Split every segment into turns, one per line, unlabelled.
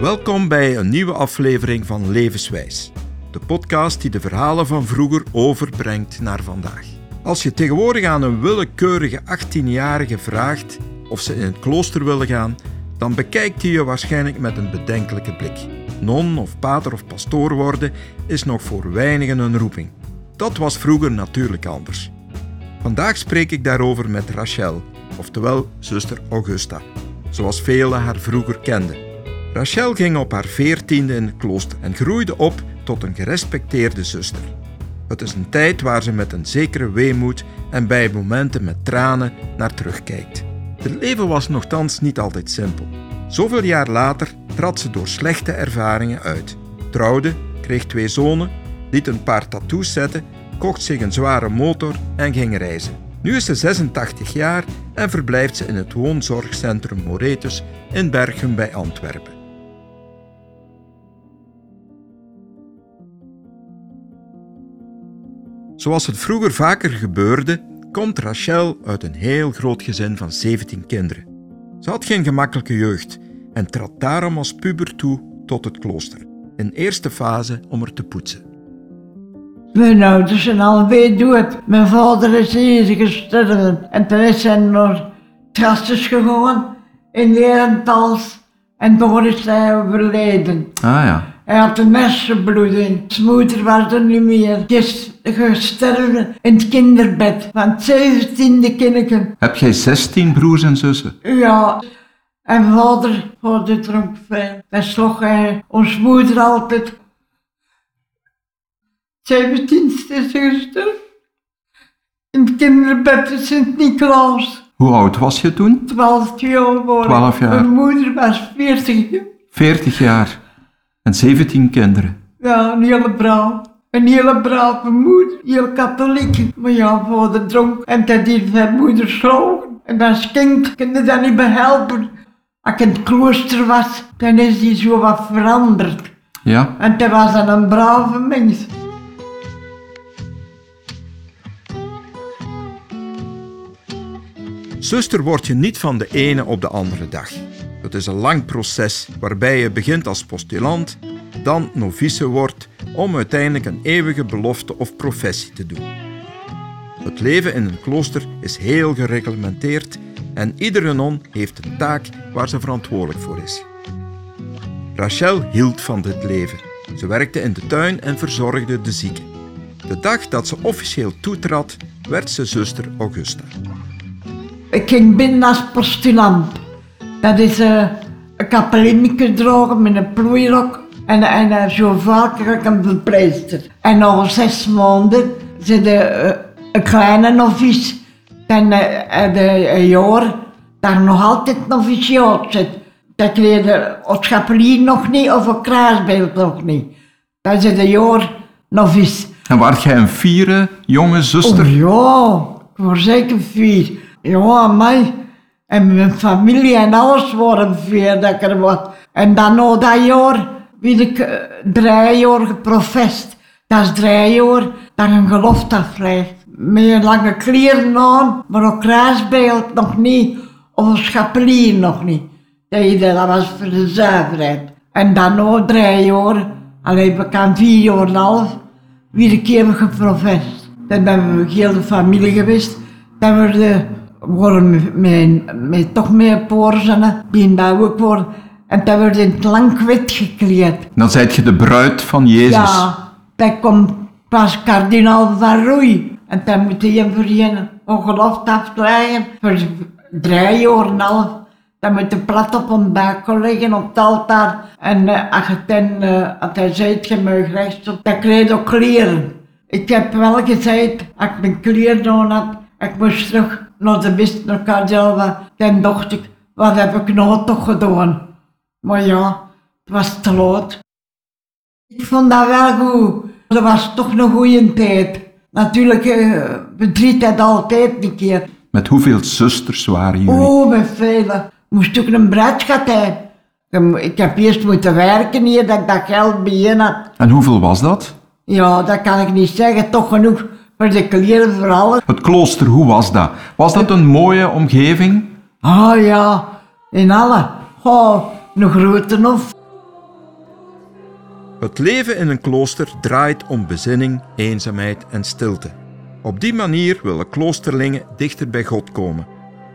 Welkom bij een nieuwe aflevering van Levenswijs. De podcast die de verhalen van vroeger overbrengt naar vandaag. Als je tegenwoordig aan een willekeurige 18-jarige vraagt of ze in het klooster willen gaan, dan bekijkt hij je waarschijnlijk met een bedenkelijke blik. Non of pater of pastoor worden is nog voor weinigen een roeping. Dat was vroeger natuurlijk anders. Vandaag spreek ik daarover met Rachel, oftewel zuster Augusta, zoals velen haar vroeger kenden. Rachel ging op haar veertiende in het klooster en groeide op tot een gerespecteerde zuster. Het is een tijd waar ze met een zekere weemoed en bij momenten met tranen naar terugkijkt. Het leven was nogthans niet altijd simpel. Zoveel jaar later trad ze door slechte ervaringen uit. Trouwde, kreeg twee zonen, liet een paar tattoos zetten, kocht zich een zware motor en ging reizen. Nu is ze 86 jaar en verblijft ze in het woonzorgcentrum Moretus in Berchem bij Antwerpen. Zoals het vroeger vaker gebeurde, komt Rachel uit een heel groot gezin van 17 kinderen. Ze had geen gemakkelijke jeugd en trad daarom als puber toe tot het klooster, in eerste fase om er te poetsen.
Mijn ouders zijn alweer dood. Mijn vader is hier gestorven en toen is hij naar Trastes gegaan in Herentals en daar is hij overleden.
Ah ja.
Hij had een hersenbloeding. Zijn moeder was er niet meer. Die is gestorven in het kinderbed van het zeventiende kindje.
Heb jij 16 broers en zussen?
Ja, en vader, vader dronk veel. Daar sloeg hij ons moeder altijd. Zeventiende is gestorven. In het kinderbed in Sint-Nicolaas.
Hoe oud was je toen?
Twaalf jaar geworden.
12 jaar.
Mijn moeder was veertig.
40 jaar. En 17 kinderen.
Ja, een hele braaf. Een hele brave moeder, heel katholiek. Maar ja, vader dronk en dat heeft mijn moeder slogen. En als kind kon je dat niet behelpen. Als ik in het klooster was, dan is die zo wat veranderd.
Ja?
En dat was dan een brave mens.
Zuster word je niet van de ene op de andere dag. Het is een lang proces waarbij je begint als postulant, dan novice wordt om uiteindelijk een eeuwige belofte of professie te doen. Het leven in een klooster is heel gereglementeerd en iedere non heeft een taak waar ze verantwoordelijk voor is. Rachel hield van dit leven. Ze werkte in de tuin en verzorgde de zieken. De dag dat ze officieel toetrad, werd ze zuster Augusta.
Ik ging binnen als postulant. Dat is eh, een kapellinnetje dragen met een plooirok en, en uh, zo vaak een verpleegster. En na zes maanden zit de, eh, een kleine novice. Dan uh, de, jaar dat nog altijd noviciaat zit. Dat leerde als schapelier nog niet of een kruisbeeld nog niet. Dat is een jaar novice.
En waart jij een vierde jonge zuster?
Oh ja, ik was zeker vier. Ja, mij. En mijn familie en alles waren vier dat ik. En dan na dat jaar werd ik eh, drie jaar geprofest. Dat is drie jaar dat je een gelofte aflegt. Met lange kleren aan, maar een kruisbeeld nog niet. Of een schapelier nog niet. Dat was voor de zuiverheid. En dan na drie jaar, alleen ik aan vier jaar en een half, weer een keer geprofest. Dan ben we heel de familie geweest. Dan werden worden met, met toch meer poren die bouwen worden. En dan wordt in het lang wit gekleed.
Dan zijt je de bruid van Jezus.
Ja, dan komt pas kardinaal van Roei. En dan moet hij voor je ongelooflijk afleggen voor drie jaar en half. Dan moet je plat op een buik liggen op het altaar. En uh, als, je ten, uh, als hij zei, je mag rechts op, dan krijg je ook kleren. Ik heb wel gezegd, als ik mijn kleren aan had, ik moest terug naar de mist, naar Kajalva. Dan dacht ik, wat heb ik nou toch gedaan? Maar ja, het was te laat. Ik vond dat wel goed. Dat was toch een goede tijd. Natuurlijk, uh, verdriet het altijd een keer.
Met hoeveel zusters waren jullie?
Oh, met vele. Moest ook een bruidschat hebben. Ik heb eerst moeten werken hier, dat ik dat geld bijeen had.
En hoeveel was dat?
Ja, dat kan ik niet zeggen. Toch genoeg
Het klooster, hoe was dat? Was dat een mooie omgeving?
Ah ja, in alle. Oh, een grote hof.
Het leven in een klooster draait om bezinning, eenzaamheid en stilte. Op die manier willen kloosterlingen dichter bij God komen.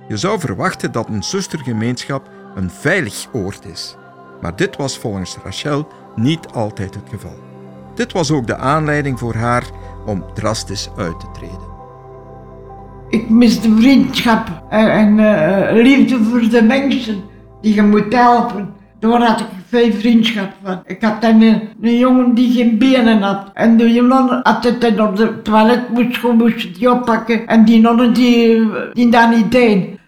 Je zou verwachten dat een zustergemeenschap een veilig oord is. Maar dit was volgens Rachel niet altijd het geval. Dit was ook de aanleiding voor haar om drastisch uit te treden.
Ik mis de vriendschap en, en eh, liefde voor de mensen die je moet helpen. Daar had ik veel vriendschap van. Ik had een, jongen die geen benen had. En de jongen had het op het toilet moest die oppakken. En die nonnen die, die dat niet deden.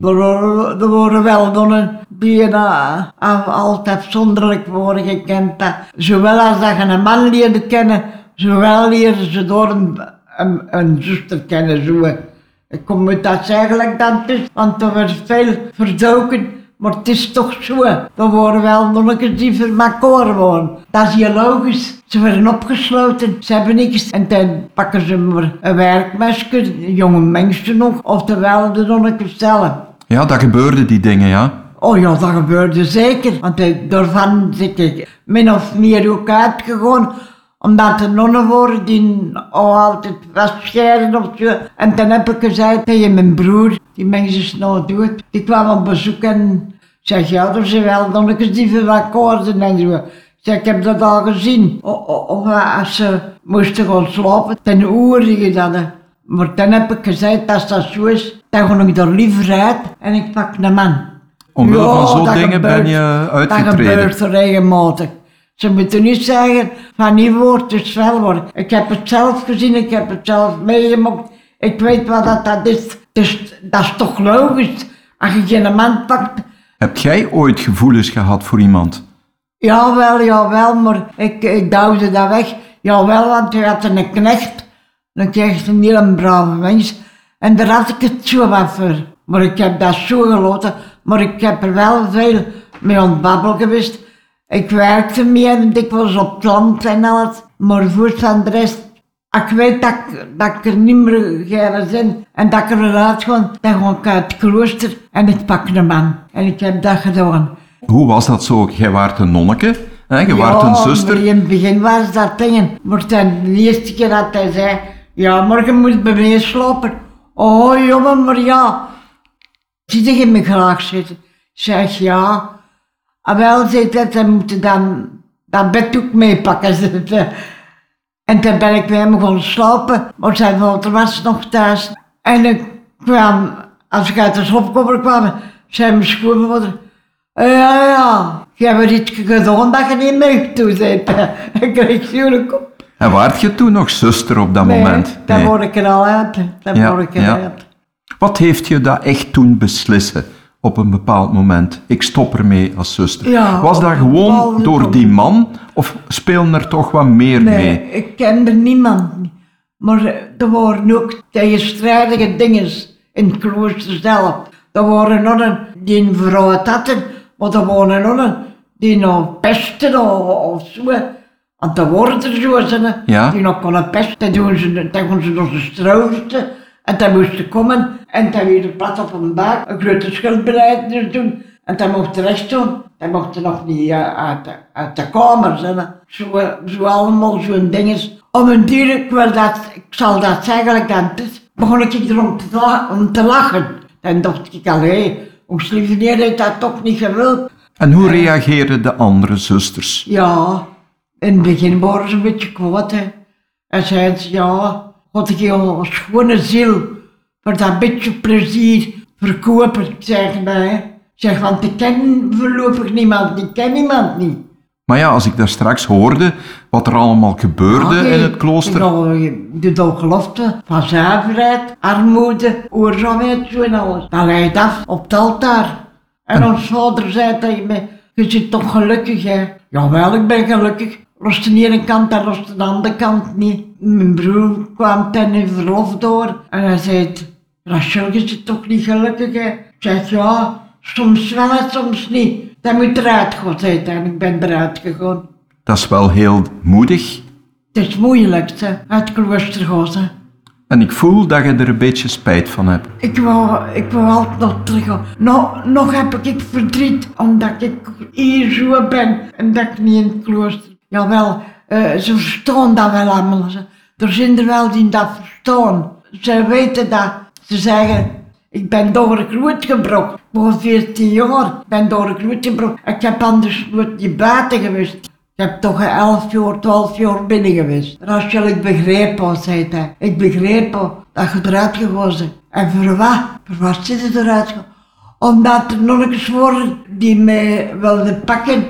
Er waren, wel nonnen die uh, altijd afzonderlijk worden gekend. Zowel als dat je een man leerde kennen, zowel leerden ze door een, een, een zuster kennen. Zo. Ik kom uit dat eigenlijk dan dus, want er werd veel verdoken. Maar het is toch zo. Er waren wel nonnetjes die vermakoor waren. Dat is hier logisch. Ze werden opgesloten, ze hebben niks. En dan pakken ze maar een werkmesje, jonge mensen nog, oftewel de nonnetjes zelf.
Ja, dat gebeurde die dingen, ja.
Oh ja, dat gebeurde zeker. Want ik- daarvan zit ik min of meer ook uitgegaan. Omdat de nonnen waren die oh, altijd was scheiden of zo. En dan heb ik gezegd tegen mijn broer, die mensen is nou dood. Die kwam op bezoek en zeg ja, er zijn wel nonnetjes die verwakkorden en zo. Ik zeg, ik heb dat al gezien. Of als ze moesten gaan slapen, dan hoorde je dat. Maar dan heb ik gezegd, als dat zo is, dan ga ik er liever uit en ik pak een man.
Omwille
Ja,
van zo'n
dat
dingen ben
gebeurt.
je
Dat
uitgetreden.
gebeurt er regelmatig. Ze moeten niet zeggen van niet woord is wel worden. Ik heb het zelf gezien, ik heb het zelf meegemaakt. Ik weet wat dat, dat is. Dus dat is toch logisch. Als je geen man pakt,
Heb jij ooit gevoelens gehad voor iemand?
jawel, jawel, maar ik, ik duwde dat weg. Jawel, want je had een knecht. Dan kreeg je een heel brave mens. En daar had ik het zo wat voor. Maar ik heb dat zo gelaten. Maar ik heb er wel veel mee babbelen geweest. Ik werkte mee en dikwijls op het land en alles. Maar voor van de rest, ik weet dat ik, dat ik er niet meer gerne zin en dat ik eruit ga, dan ga ik uit het klooster en ik pak een man. En ik heb dat gedaan.
Hoe was dat zo? Jij waart een nonneke, hè? je waart een zuster.
in het begin was dat dingen. Maar dan de eerste keer dat hij zei, ja, morgen moet bij mij slapen. Oh jongen, maar ja. Zie je me graag zitten? Ik Zeg ja. En wel, zei dat, dan moet je dan dat bed ook meepakken. ze. En toen ben ik bij hem gaan slapen, maar zijn vader was nog thuis. En ik kwam, als ik uit de slaapkamer kwam, zei mijn schoonvader, ja, ja, je hebt iets gedaan dat je niet mee toe bent. Ik kreeg zo'n kop.
En waart je toen nog zuster op dat moment?
daar
Nee.
word ik er al uit. Daar
Ja,
word ik er
ja.
uit.
Wat heeft je dat echt toen beslissen op een bepaald moment? Ik stop ermee als zuster.
Ja,
Was dat gewoon door die man of speelden er toch wat meer
Nee,
mee?
ik kende niemand. Maar eh, er waren ook tegenstrijdige dingen in het klooster zelf. Er waren nonnen die een vrouw hadden, maar er waren nonnen die nog pesten of, of zo. Want er worden er zo die nog konden pesten. Dan doen ze, dan gaan ze door de stroofste. En dan moesten komen en dan weer plat op een buik, een grote schuldbeleid doen. En dan mocht rest doen. Dan mocht er nog niet eh, uit, de, uit de kamer zijn. Zo, eh, zo allemaal zo'n dinges. Om een duur, ik, wil dat, ik zal dat zeggen, dan dus begon ik erom te, om te lachen. Dan dacht ik, allee, ons lieve neer heeft dat toch niet gewild.
En hoe reageerden de andere zusters?
Ja, in het begin waren ze een beetje kwaad. Hè. En zeiden ze, ja, had ik jouw schone ziel voor dat beetje plezier verkopen. Zeg. Ik zeg, want ik ken voorlopig niemand, ik ken niemand niet.
Maar ja, als ik daar straks hoorde wat er allemaal gebeurde
Oké,
in het klooster.
Doet al gelofte van zuiverheid, armoede, oorzaamheid, en alles. Dat leidt af op het altaar. En ons vader zei tegen me, je zit toch gelukkig hè? Jawel, ik ben gelukkig. Lost de ene kant en lost de andere kant niet. Mijn broer kwam ten in verlof door en hij zei, Rachel, je zit toch niet gelukkig hè? Ik zeg, ja, soms wel en soms niet. Dan moet eruit gaan, zei hij. En ik ben eruit gegaan.
Dat is wel heel moedig.
Het is moeilijk, hè, uit het klooster gaan. hè.
En ik voel dat je er een beetje spijt van hebt.
Ik wou, ik wou altijd nog terug. Nog, nog heb ik verdriet omdat ik hier zo ben en dat ik niet in het klooster. Jawel, eh ze verstaan dat wel allemaal. Er zijn er wel die dat verstaan. Ze weten dat. Ze zeggen, ik ben door een gloed gebroken. Voor 14 jaar ik ben door een gloed gebroken. Ik heb anders nooit niet buiten geweest. Ik heb toch 11 jaar, 12 jaar binnen geweest. Rachel, ik begreep al, zei hij. Ik begreep al dat je eruit bent. En voor wat? Voor wat zit je eruit? Omdat er nog eens waren die mij wilden pakken.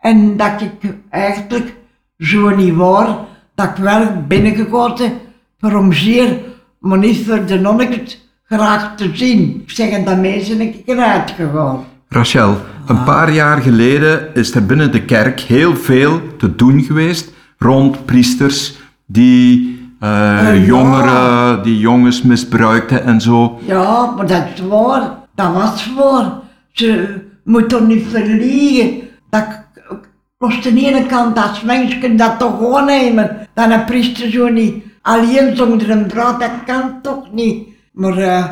En dat ik eigenlijk zo niet was. Dat ik wel binnengegaan ben voor om zeer, maar niet voor de nonnetjes graag te zien. Ik zeg, en daarmee ben ik eruit gegaan.
Rachel, een paar jaar geleden is er binnen de kerk heel veel te doen geweest rond priesters die eh,
ja.
jongeren, die jongens misbruikten en zo.
Ja, maar dat is waar. Dat was waar. Ze moeten niet verliegen. Dat kost aan de ene kant als mens kun dat toch aannemen. Dat een priester zo niet alleen zonder een brood, dat kan toch niet. Maar eh,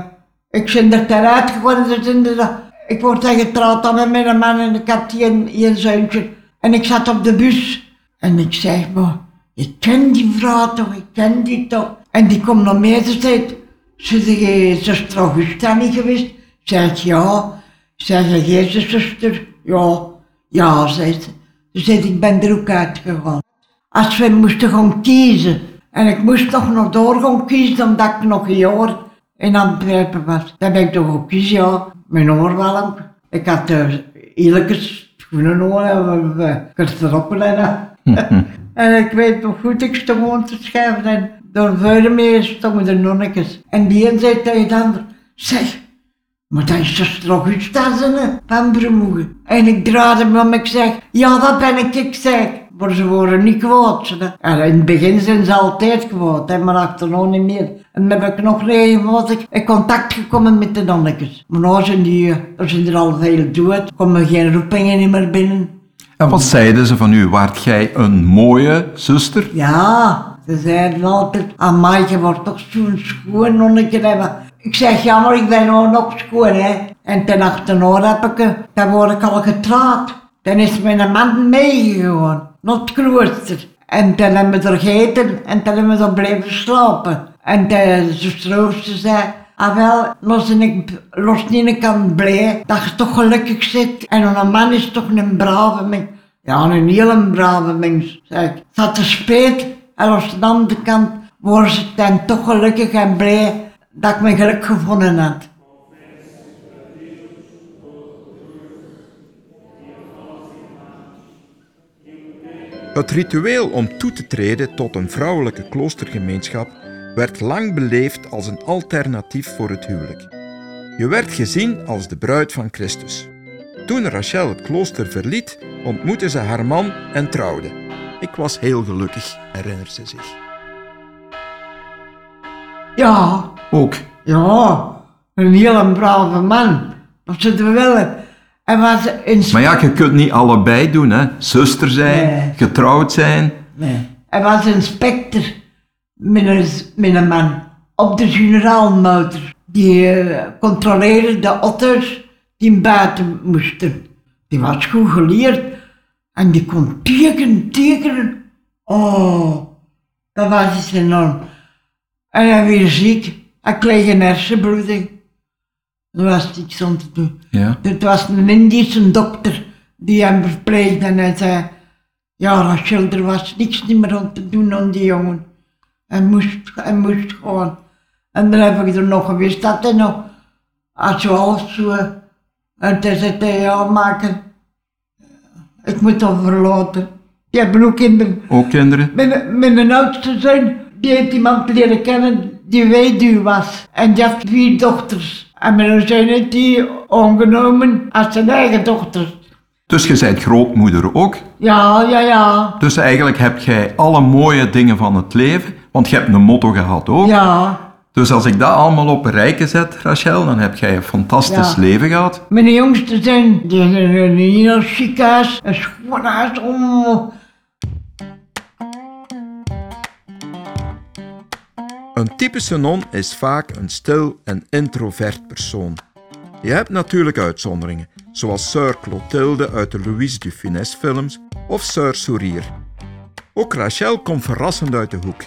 ik ben er eruit ze er- Ik word dan getrouwd dan met mijn man en ik had hier een, een zoontje. En ik zat op de bus. En ik zeg, maar ik ken die vrouw toch, ik ken die toch. En die komt naar mij en zegt, Zeg je zuster Augusta niet geweest? Zeg ik, ja. Zeg je, Jezus zuster? Ja. Ja, zei ze. Zei, ik ben er ook uitgegaan. Als we moesten gaan kiezen. En ik moest nog nog door gaan kiezen, omdat ik nog een jaar in Antwerpen was. Dan ben ik toch ook kiezen, ja. Mijn oor wel ook. Ik had uh, eerlijke schoenen aan en kurteroppen en En ik weet nog goed, ik stond gewoon te schrijven en door vuile mee stonden de nonnetjes. En die een zei tegen de ander, zeg, maar dat is zuster Augusta zijn, van Bremoegen. En ik draaide me om, ik zeg, ja dat ben ik, ik zeg. Maar ze worden niet kwaad. ze. En in het begin zijn ze altijd kwaad, hè, maar achterna niet meer. En dan heb ik nog regelmatig in contact gekomen met de nonnetjes. Maar nu zijn die, eh, er zijn er al veel dood, komen geen roepingen meer binnen.
En wat zeiden ze van u? Waart jij een mooie zuster?
Ja, ze zeiden altijd, amai, je wordt toch zo'n schoon nonnetje hebben. Ik zeg, ja, maar ik ben nou nog schoon, hè. En ten achterna heb ik, dan word ik al getrouwd. Dan is mijn man meegegaan, naar het klooster. En dan hebben we er gegeten en dan hebben we er blijven slapen. En de Ooster zei, ah wel, los, en ik, los niet ik kan blij dat je toch gelukkig zit. En een man is toch een brave mens. Ja, een hele brave mens, zeg ik. Dat te spijt. En aan de andere kant worden ze dan toch gelukkig en blij dat ik mijn geluk gevonden had.
Het ritueel om toe te treden tot een vrouwelijke kloostergemeenschap werd lang beleefd als een alternatief voor het huwelijk. Je werd gezien als de bruid van Christus. Toen Rachel het klooster verliet, ontmoette ze haar man en trouwde. Ik was heel gelukkig, herinnert ze zich.
Ja,
Ook.
ja, een hele brave man. Dat ze er willen. En was in
Maar ja, je kunt niet allebei doen, hè. Zuster zijn,
Nee.
getrouwd zijn.
Nee. Hij was inspector een, met een man op de generaalmotor. Die eh, controleerde de otters die buiten moesten. Die was goed geleerd en die kon tekenen, tekenen. Oh, dat was iets enorm. En hij werd ziek. Hij kreeg een hersenbloeding. Er was niks aan te doen.
Ja.
Het was een Indische dokter die hem verpleegde en hij zei, ja Rachel, er was niks niet meer aan te doen aan die jongen. Hij moest, hij moest gewoon. En dan heb ik er nog geweest dat hij nog, als je half zo, en toen zei hij, ja maken, ik moet hem verlaten. Die hebben ook kinderen.
Ook kinderen?
Mijn, mijn oudste zoon, die heeft iemand leren kennen die weduw was. En die had vier dochters. En mijn zoon heeft die aangenomen als zijn eigen dochter.
Dus je bent grootmoeder ook.
Ja, ja, ja.
Dus eigenlijk heb jij alle mooie dingen van het leven, want je hebt een motto gehad ook.
Ja.
Dus als ik dat allemaal op een rijke zet, Rachel, dan heb jij een fantastisch
Ja.
leven gehad.
Mijn jongste zoon, die heel chic huis, een schoon huis. Oh.
Een typische non is vaak een stil en introvert persoon. Je hebt natuurlijk uitzonderingen, zoals Sœur Clotilde uit de Louise de Funès films of Sœur Sourire. Ook Rachel komt verrassend uit de hoek.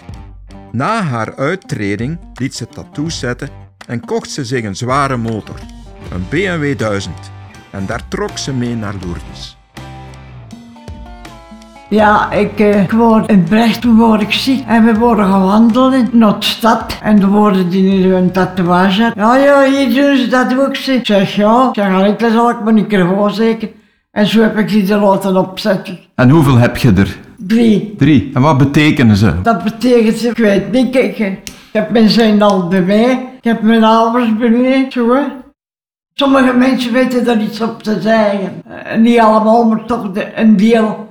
Na haar uittreding liet ze tattoos zetten en kocht ze zich een zware motor, een BMW 1000. En daar trok ze mee naar Lourdes.
Ja, ik, eh, ik word in Brecht toen word ik ziek en we worden gewandeld naar de stad en dan worden die nu een tatoeage. Ja, ja, hier doen ze dat ook. ze. Ik zeg ja, ik zeg dat zal ik me niet gewoon zeker. En zo heb ik die er laten opzetten.
En hoeveel heb je er?
Drie.
Drie. En wat betekenen ze?
Dat betekent, ik weet niet, ik, ik heb mijn zijn al bij mij, ik heb mijn ouders bij mij, zo hè. Sommige mensen weten er iets op te zeggen. Eh, niet allemaal, maar toch de, een deel.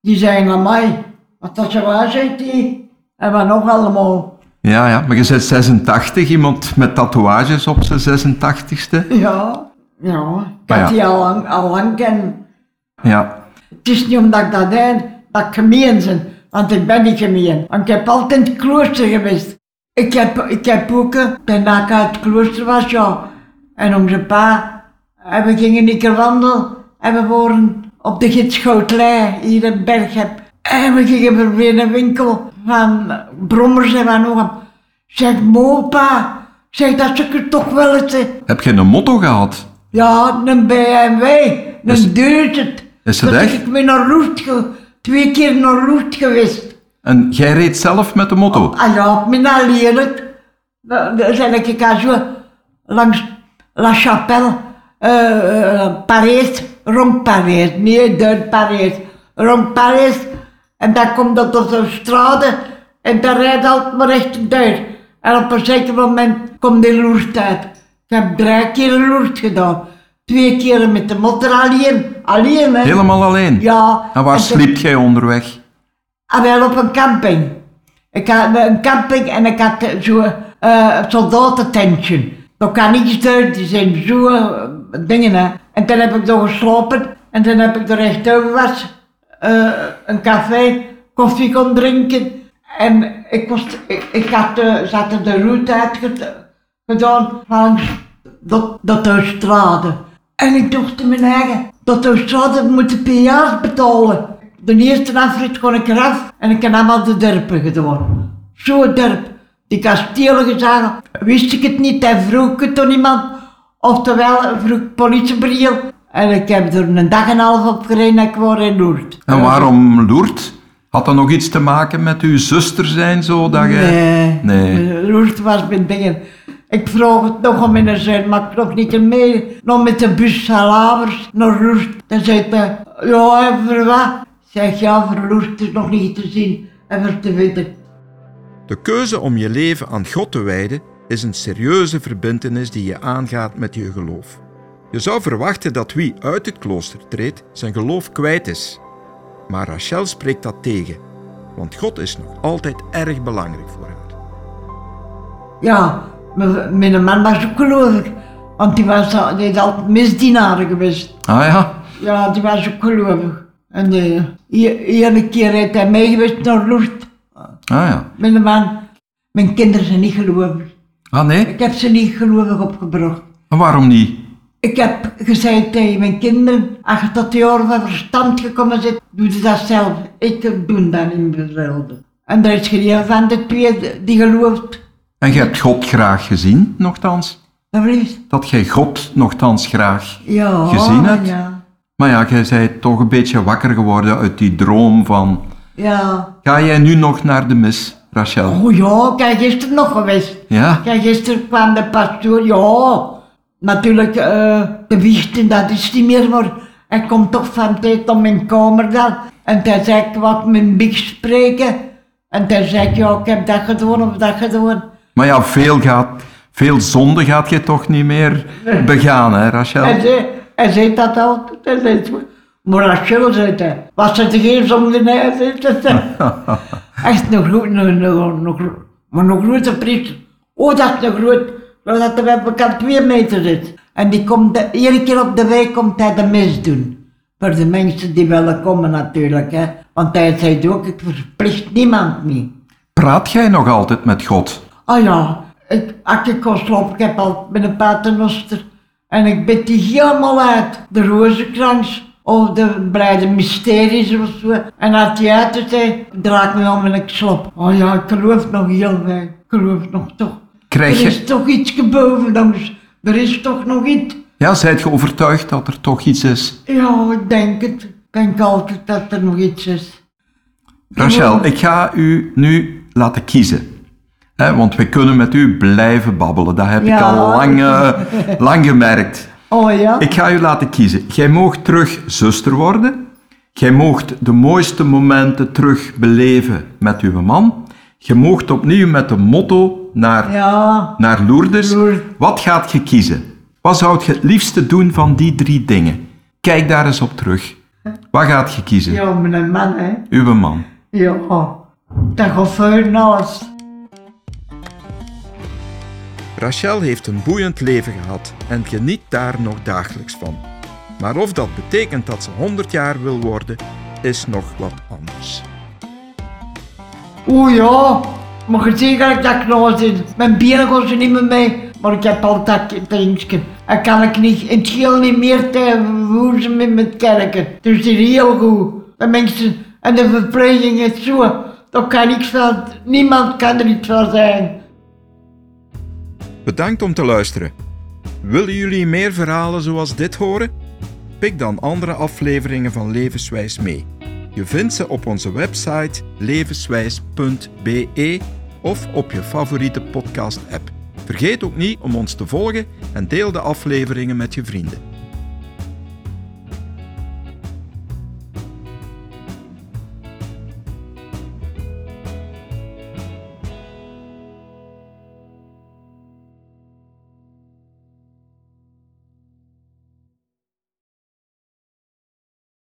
Die zeggen aan mij, wat dat zo waar zegt die. En wat nog allemaal.
Ja, ja, maar je bent 86, iemand met tatoeages op zijn 86ste.
Ja, ja, ik heb
ja.
die al lang, al lang kennen.
Ja.
Het is niet omdat ik dat deed, dat ik gemeen ben. Want ik ben niet gemeen. Want ik heb altijd het klooster geweest. Ik heb, ik heb ook, eh, daarna ik uit het klooster was, ja. En onze pa, en we gingen een keer wandelen. En we waren op de Gitschoutlei, hier in Berghem. En we gingen weer een winkel van brommers en van nog. Zeg, mopa, zeg dat ze er toch wel eens... eh,
Heb je een motto gehad?
ja, een BMW, een duizend.
is het
Dat
echt?
Ik ben naar ge- twee keer naar Loert geweest.
En jij reed zelf met de motto?
Ah ja, op mijn alleen. Dan ben ik al zo langs La Chapelle, eh, Parijs, rond Parijs, niet door Parijs, rond Parijs. En dan komt dat op de straat en dan rijdt altijd maar rechtuit. En op een zeker moment komt de Loert uit. Ik heb drie keer Loert gedaan. Twee keer met de motor alleen, alleen hè.
Helemaal alleen?
Ja.
En waar sliep jij onderweg?
Ah, wel op een camping. Ik had een camping en ik had zo'n uh, soldatententje. Dat kan niets uit, die zijn zo eh, dingen hè. En toen heb ik daar geslapen en toen heb ik er echt over was. eh, een café, koffie kon drinken. En ik, was, ik, ik had, eh, ze hadden de route uitgedaan langs dat, dat autostrade. En ik dacht in mijn eigen, dat autostrade moet per jaar betalen. De eerste afrit kon ik eraf en ik heb allemaal de derpen gedaan. Zo'n derp. Die kastelen gezagen, wist ik het niet en vroeg het door iemand. Oftewel, vroeg politiebriel. En ik heb er een dag en een half op gereden en ik in Loert.
En waarom Loert? Had dat nog iets te maken met uw zuster zijn, zo dat jij...
Nee.
Nee.
Loert was mijn dingen. Ik vroeg het nog om in de zin, maar ik nog niet mee. Nog met de bus Salavers naar Loert. Dan zei hij, ja, voor wat? Zeg, ja, voor Loert is nog niet te zien en voor te weten.
De keuze om je leven aan God te wijden is een serieuze verbintenis die je aangaat met je geloof. Je zou verwachten dat wie uit het klooster treedt zijn geloof kwijt is. Maar Rachel spreekt dat tegen, want God is nog altijd erg belangrijk voor haar.
Ja, mijn man was ook gelovig. Want die was al- die is altijd misdienaar geweest.
Ah ja,
Ja, die was ook gelovig. En uh, iedere keer heeft hij mee geweest naar Loert.
ah ja.
Mijn man, mijn kinderen zijn niet gelovig.
Ah nee?
Ik heb ze niet gelovig opgebracht.
En waarom niet?
Ik heb gezegd tegen mijn kinderen, als je tot de jaren van verstand gekomen zit, doe je dat zelf. Ik doe dat niet hetzelfde. En er is geen van de twee die gelooft.
En je hebt God graag gezien, nogthans?
Dat
jij God nogthans graag
ja,
gezien hebt?
Ja,
Maar ja, jij bent toch een beetje wakker geworden uit die droom van...
ja.
Ga jij nu nog naar de mis, Rachel?
Oh ja, kijk, gisteren nog geweest.
Ja?
Kijk, gisteren kwam de pastoor, ja. Natuurlijk, eh, de wichten, dat is niet meer, maar hij komt toch van tijd op mijn kamer dan. En hij zei, ik wou mijn big spreken. En hij zei, ja, ik heb dat gedaan of dat gedaan.
Maar ja, veel, gaat, veel zonde gaat je toch niet meer begaan, hè, Rachel?
Hij zei, zei dat zei, maar Rachel, zei hij, was het geen zonde? Nee, hij zei dat. Echt nog groot, nog, nog, nog, maar nog grote priester. Oh, dat is nog groot. Dat er bij elkaar twee meter zit. En die komt, de, iedere keer op de week komt hij de mis doen. Voor de mensen die willen komen natuurlijk. Hè. Want hij zei ook, ik verplicht niemand niet.
Praat jij nog altijd met God?
Ah ja, ik, als ik slapen, ik heb al met een paternoster. En ik bid die helemaal uit. De rozenkrans of de breide mysteries of zo. En als die uit is, hij, me om en ik slap. Oh ja, ik geloof nog heel weinig. Ik geloof nog toch.
Krijg
Er
je...
is toch iets geboven ons. Er is toch nog iets.
Ja, zijt je overtuigd dat er toch iets is?
Ja, ik denk het. Ik denk altijd dat er nog iets is.
Rachel, ik ga u nu laten kiezen. Hè, want we kunnen met u blijven babbelen. Dat heb ik al lang, eh, lang gemerkt.
Oh ja?
Ik ga u laten kiezen. Jij moogt terug zuster worden. Jij moogt de mooiste momenten terug beleven met uw man. Je moogt opnieuw met de motto naar,
Ja.
naar Lourdes.
Lourdes.
Wat gaat je kiezen? Wat zou je het liefste doen van die drie dingen? Kijk daar eens op terug. Wat gaat je kiezen?
Ja, mijn man, hè.
Uw man.
Ja. Dat gaat voor alles.
Rachel heeft een boeiend leven gehad en geniet daar nog dagelijks van. Maar of dat betekent dat ze 100 jaar wil worden, is nog wat anders.
Oeh ja, maar ziet dat ik dat knoos in. Mijn benen gaan ze niet meer mee, maar ik heb altijd drinkje. En kan ik niet, in het geel niet meer tegen met mijn kerken. Dus die is heel goed. De mensen en de verpleging is zo. Daar kan ik veel, niemand kan er iets van zijn.
Bedankt om te luisteren. Willen jullie meer verhalen zoals dit horen? Pik dan andere afleveringen van Levenswijs mee. Je vindt ze op onze website levenswijs.be of op je favoriete podcast-app. Vergeet ook niet om ons te volgen en deel de afleveringen met je vrienden.